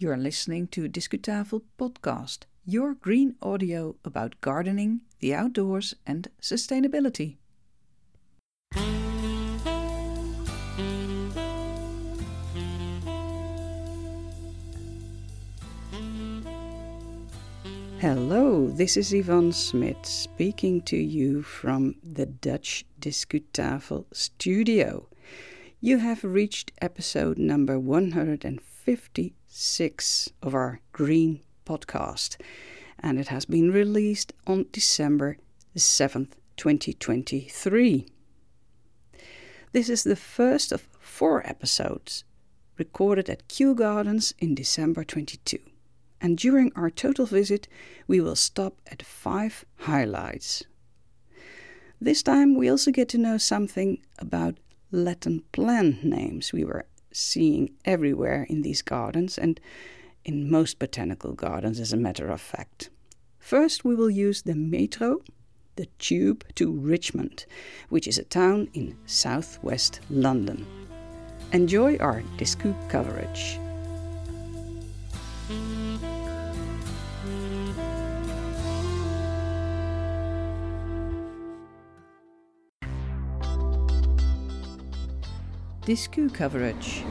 You're listening to Discutafel Podcast, your green audio about gardening, the outdoors, and sustainability. Hello, this is Ivonne Smit speaking to you from the Dutch Discutafel studio. You have reached episode number 156 of our Green podcast, and it has been released on December the 7th, 2023. This is the first of four episodes recorded at Kew Gardens in December 22 and during our total visit, we will stop at five highlights. This time, we also get to know something about Latin plant names we were seeing everywhere in these gardens and in most botanical gardens, as a matter of fact. First, we will use the metro, the tube to Richmond, which is a town in southwest London. Enjoy our Discu coverage. Discu coverage.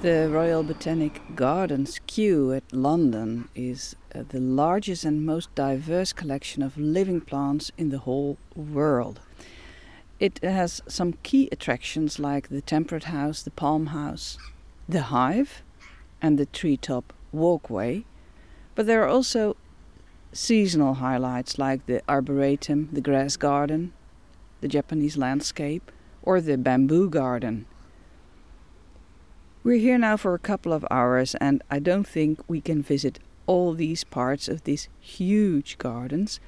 The Royal Botanic Gardens Kew at London is uh, the largest and most diverse collection of living plants in the whole world. It has some key attractions like the Temperate House, the Palm House, the Hive, and the Treetop Walkway. But there are also seasonal highlights like the Arboretum, the Grass Garden, the Japanese landscape, or the Bamboo Garden. We're here now for a couple of hours, and I don't think we can visit all these parts of these huge gardens,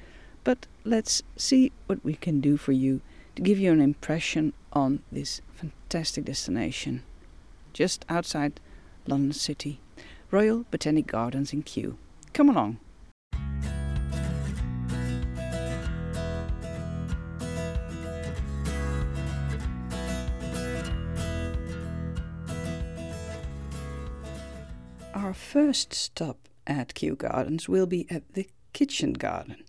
but let's see what we can do for you to give you an impression on this fantastic destination just outside London City, Royal Botanic Gardens in Kew. Come along. Our first stop at Kew Gardens will be at the kitchen garden.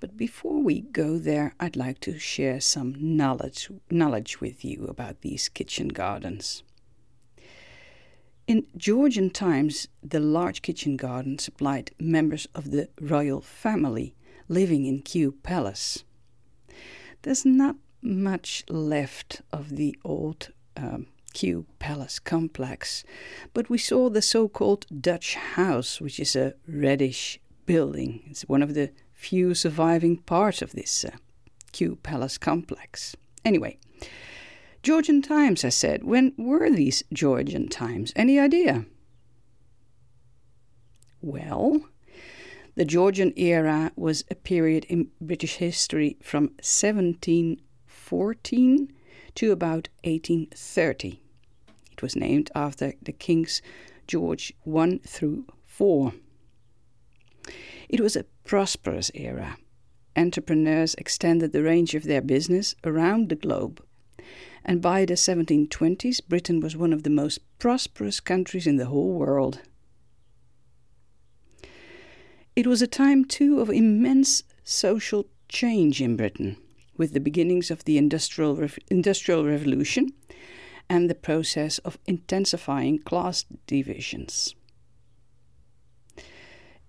But before we go there, I'd like to share some knowledge, knowledge with you about these kitchen gardens. In Georgian times, the large kitchen garden supplied members of the royal family living in Kew Palace. There's not much left of the old um, Kew Palace complex, but we saw the so called Dutch house, which is a reddish building. It's one of the few surviving parts of this uh, Kew Palace complex. Anyway, Georgian times, I said. When were these Georgian times? Any idea? Well, the Georgian era was a period in British history from 1714 to about 1830. It was named after the kings George I through 4. It was a prosperous era. Entrepreneurs extended the range of their business around the globe. And by the 1720s, Britain was one of the most prosperous countries in the whole world. It was a time, too, of immense social change in Britain, with the beginnings of the Industrial, Re- Industrial Revolution and the process of intensifying class divisions.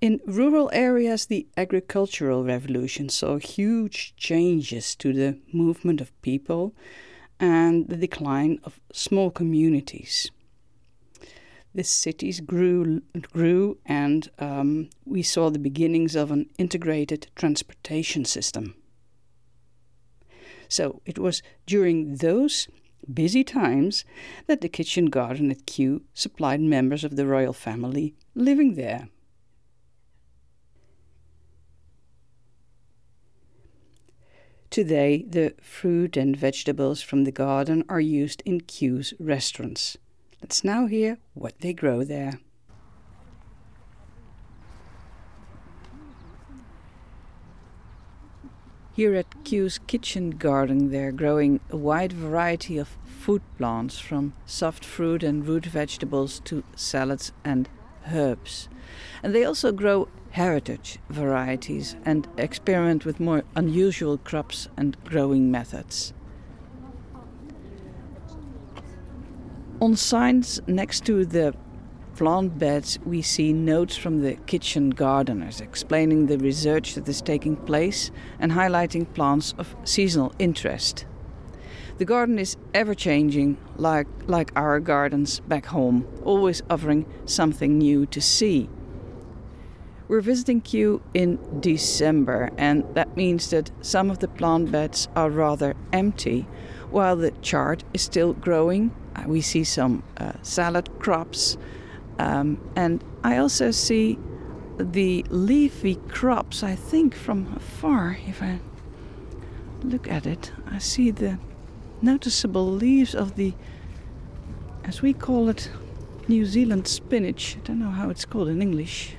In rural areas, the agricultural revolution saw huge changes to the movement of people and the decline of small communities. The cities grew, grew and um, we saw the beginnings of an integrated transportation system. So it was during those busy times that the kitchen garden at Kew supplied members of the royal family living there. Today, the fruit and vegetables from the garden are used in Kew's restaurants, Let's now hear what they grow there. Here at Kew's kitchen garden, they're growing a wide variety of food plants from soft fruit and root vegetables to salads and herbs. And they also grow heritage varieties and experiment with more unusual crops and growing methods. On signs next to the plant beds, we see notes from the kitchen gardeners explaining the research that is taking place and highlighting plants of seasonal interest. The garden is ever changing, like, like our gardens back home, always offering something new to see. We're visiting Kew in December, and that means that some of the plant beds are rather empty, while the chard is still growing. Uh, we see some uh, salad crops, um, and I also see the leafy crops, I think from afar, if I look at it, I see the noticeable leaves of the, as we call it, New Zealand spinach. I don't know how it's called in English.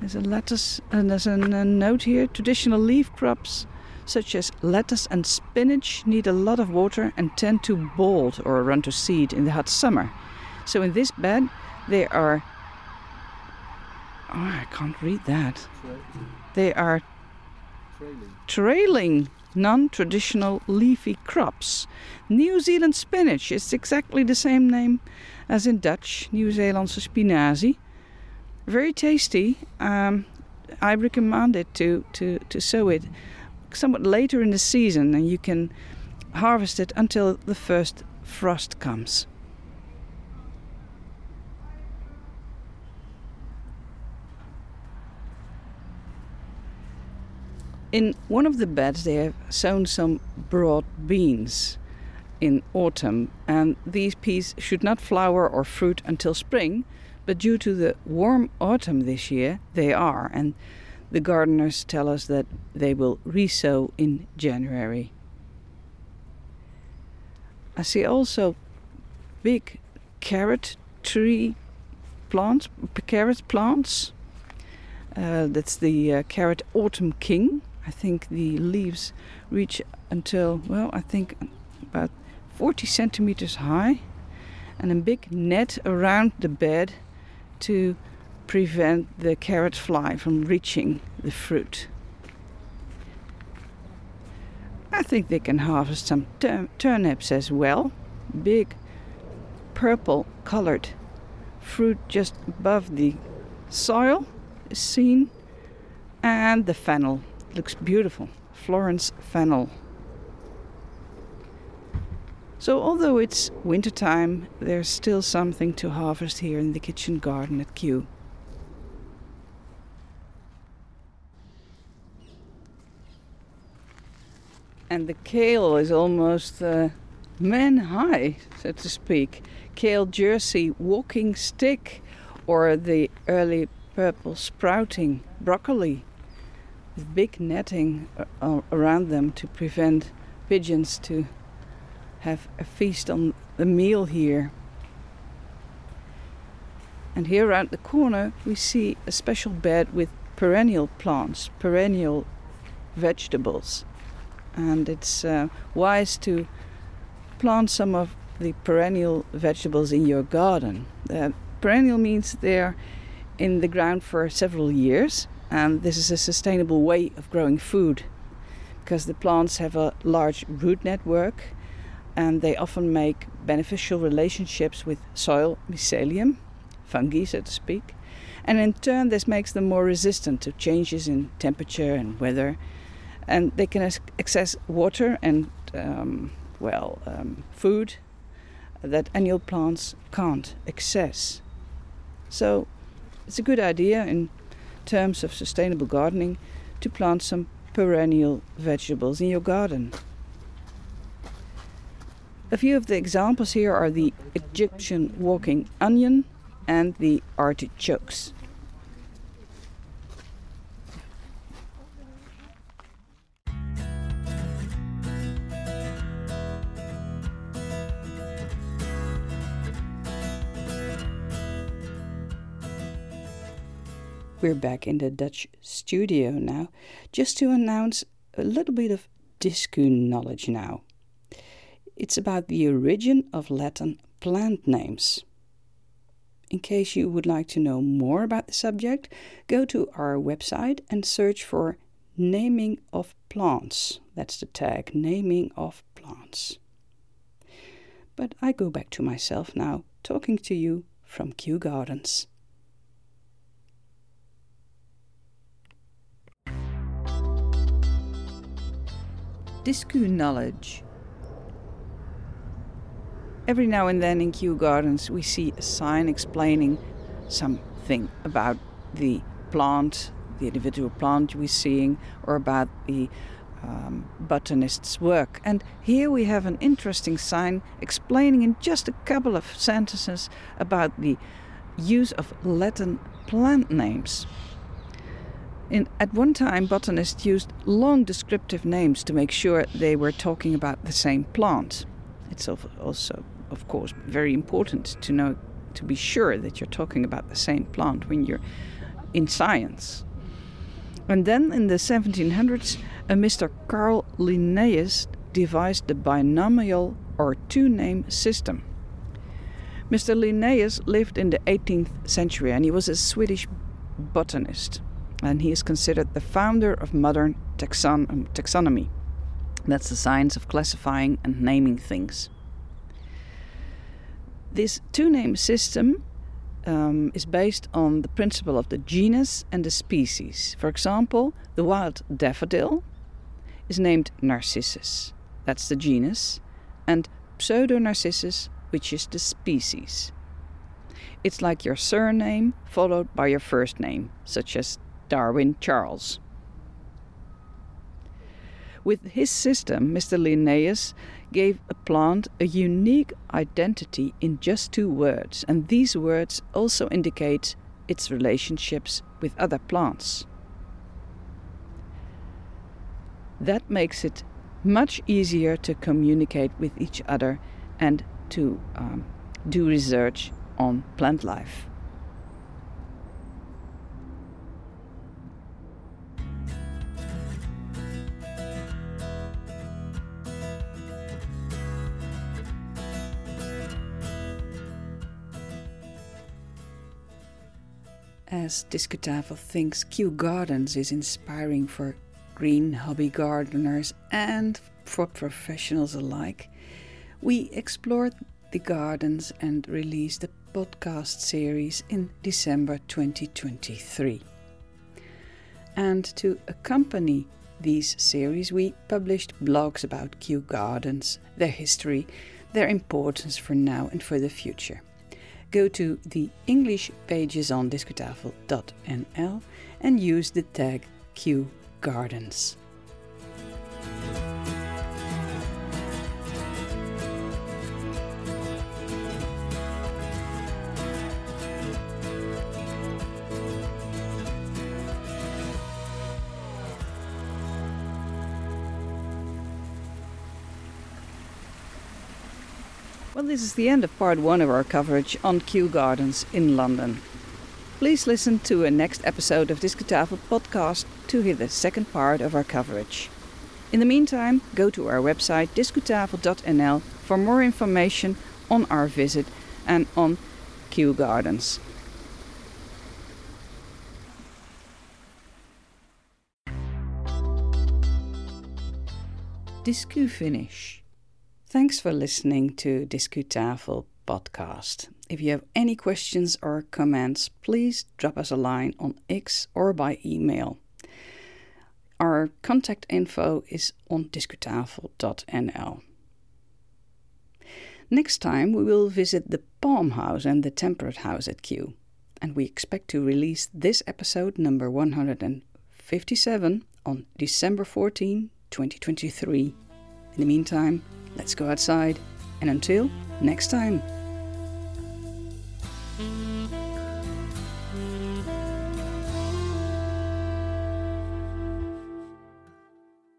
There's a lettuce, and there's a, a note here traditional leaf crops such as lettuce and spinach, need a lot of water and tend to bolt or run to seed in the hot summer. So in this bed, they are. Oh, I can't read that. They are trailing, trailing non traditional leafy crops. New Zealand spinach is exactly the same name as in Dutch, New Zealandse spinazie. Very tasty. Um, I recommend it to, to, to sow it somewhat later in the season and you can harvest it until the first frost comes. In one of the beds, they have sown some broad beans in autumn, and these peas should not flower or fruit until spring, but due to the warm autumn this year, they are. And the gardeners tell us that they will resow in January. I see also big carrot tree plants, carrot plants. Uh, that's the uh, carrot autumn king. I think the leaves reach until, well, I think about 40 centimeters high, and a big net around the bed to prevent the carrot fly from reaching the fruit. I think they can harvest some tur- turnips as well. Big purple colored fruit just above the soil is seen. And the fennel looks beautiful. Florence fennel. So, although it's wintertime, there's still something to harvest here in the kitchen garden at Kew. and the kale is almost uh, man high, so to speak. Kale jersey walking stick, or the early purple sprouting broccoli with big netting uh, around them to prevent pigeons to have a feast on the meal here. And here around the corner we see a special bed with perennial plants, perennial vegetables and it's uh, wise to plant some of the perennial vegetables in your garden. Uh, perennial means they're in the ground for several years, and this is a sustainable way of growing food because the plants have a large root network and they often make beneficial relationships with soil mycelium, fungi, so to speak. And in turn, this makes them more resistant to changes in temperature and weather and they can access water and um, well um, food that annual plants can't access. So it's a good idea in terms of sustainable gardening to plant some perennial vegetables in your garden. A few of the examples here are the Egyptian walking onion and the artichokes. We're back in the Dutch studio now, just to announce a little bit of Discu knowledge now. It's about the origin of Latin plant names. In case you would like to know more about the subject, go to our website and search for naming of plants. That's the tag, naming of plants. But I go back to myself now, talking to you from Kew Gardens. Discu knowledge. Every now and then in Kew Gardens we see a sign explaining something about the plant, the individual plant we're seeing, or about the um, botanist's work. And here we have an interesting sign explaining in just a couple of sentences about the use of Latin plant names. In, at one time, botanists used long descriptive names to make sure they were talking about the same plant. It's also, of course, very important to know to be sure that you're talking about the same plant when you're in science. And then in the 1700s, a Mr. Carl Linnaeus devised the binomial or two name system. Mr. Linnaeus lived in the 18th century and he was a Swedish botanist. And he is considered the founder of modern taxon- taxonomy. That's the science of classifying and naming things. This two name system um, is based on the principle of the genus and the species. For example, the wild daffodil is named Narcissus, that's the genus, and Pseudonarcissus, which is the species. It's like your surname followed by your first name, such as Darwin Charles. With his system, Mr. Linnaeus gave a plant a unique identity in just two words, and these words also indicate its relationships with other plants. That makes it much easier to communicate with each other and to um, do research on plant life. As Discutafel thinks Kew Gardens is inspiring for green hobby gardeners and for professionals alike, we explored the gardens and released a podcast series in December 2023. And to accompany these series, we published blogs about Kew Gardens, their history, their importance for now and for the future. Go to the English pages on discutafel.nl and use the tag Kew Well, this is the end of part one of our coverage on Kew Gardens in London. Please listen to a next episode of Discutafel podcast to hear the second part of our coverage. In the meantime, go to our website discutafel.nl for more information on our visit and on Kew Gardens. Discu finish. Thanks for listening to Discutafel podcast. If you have any questions or comments, please drop us a line on X or by email. Our contact info is on discutafel.nl. Next time, we will visit the Palm House and the Temperate House at Kew, and we expect to release this episode number 157 on December 14, 2023. In the meantime, let's go outside, and until next time.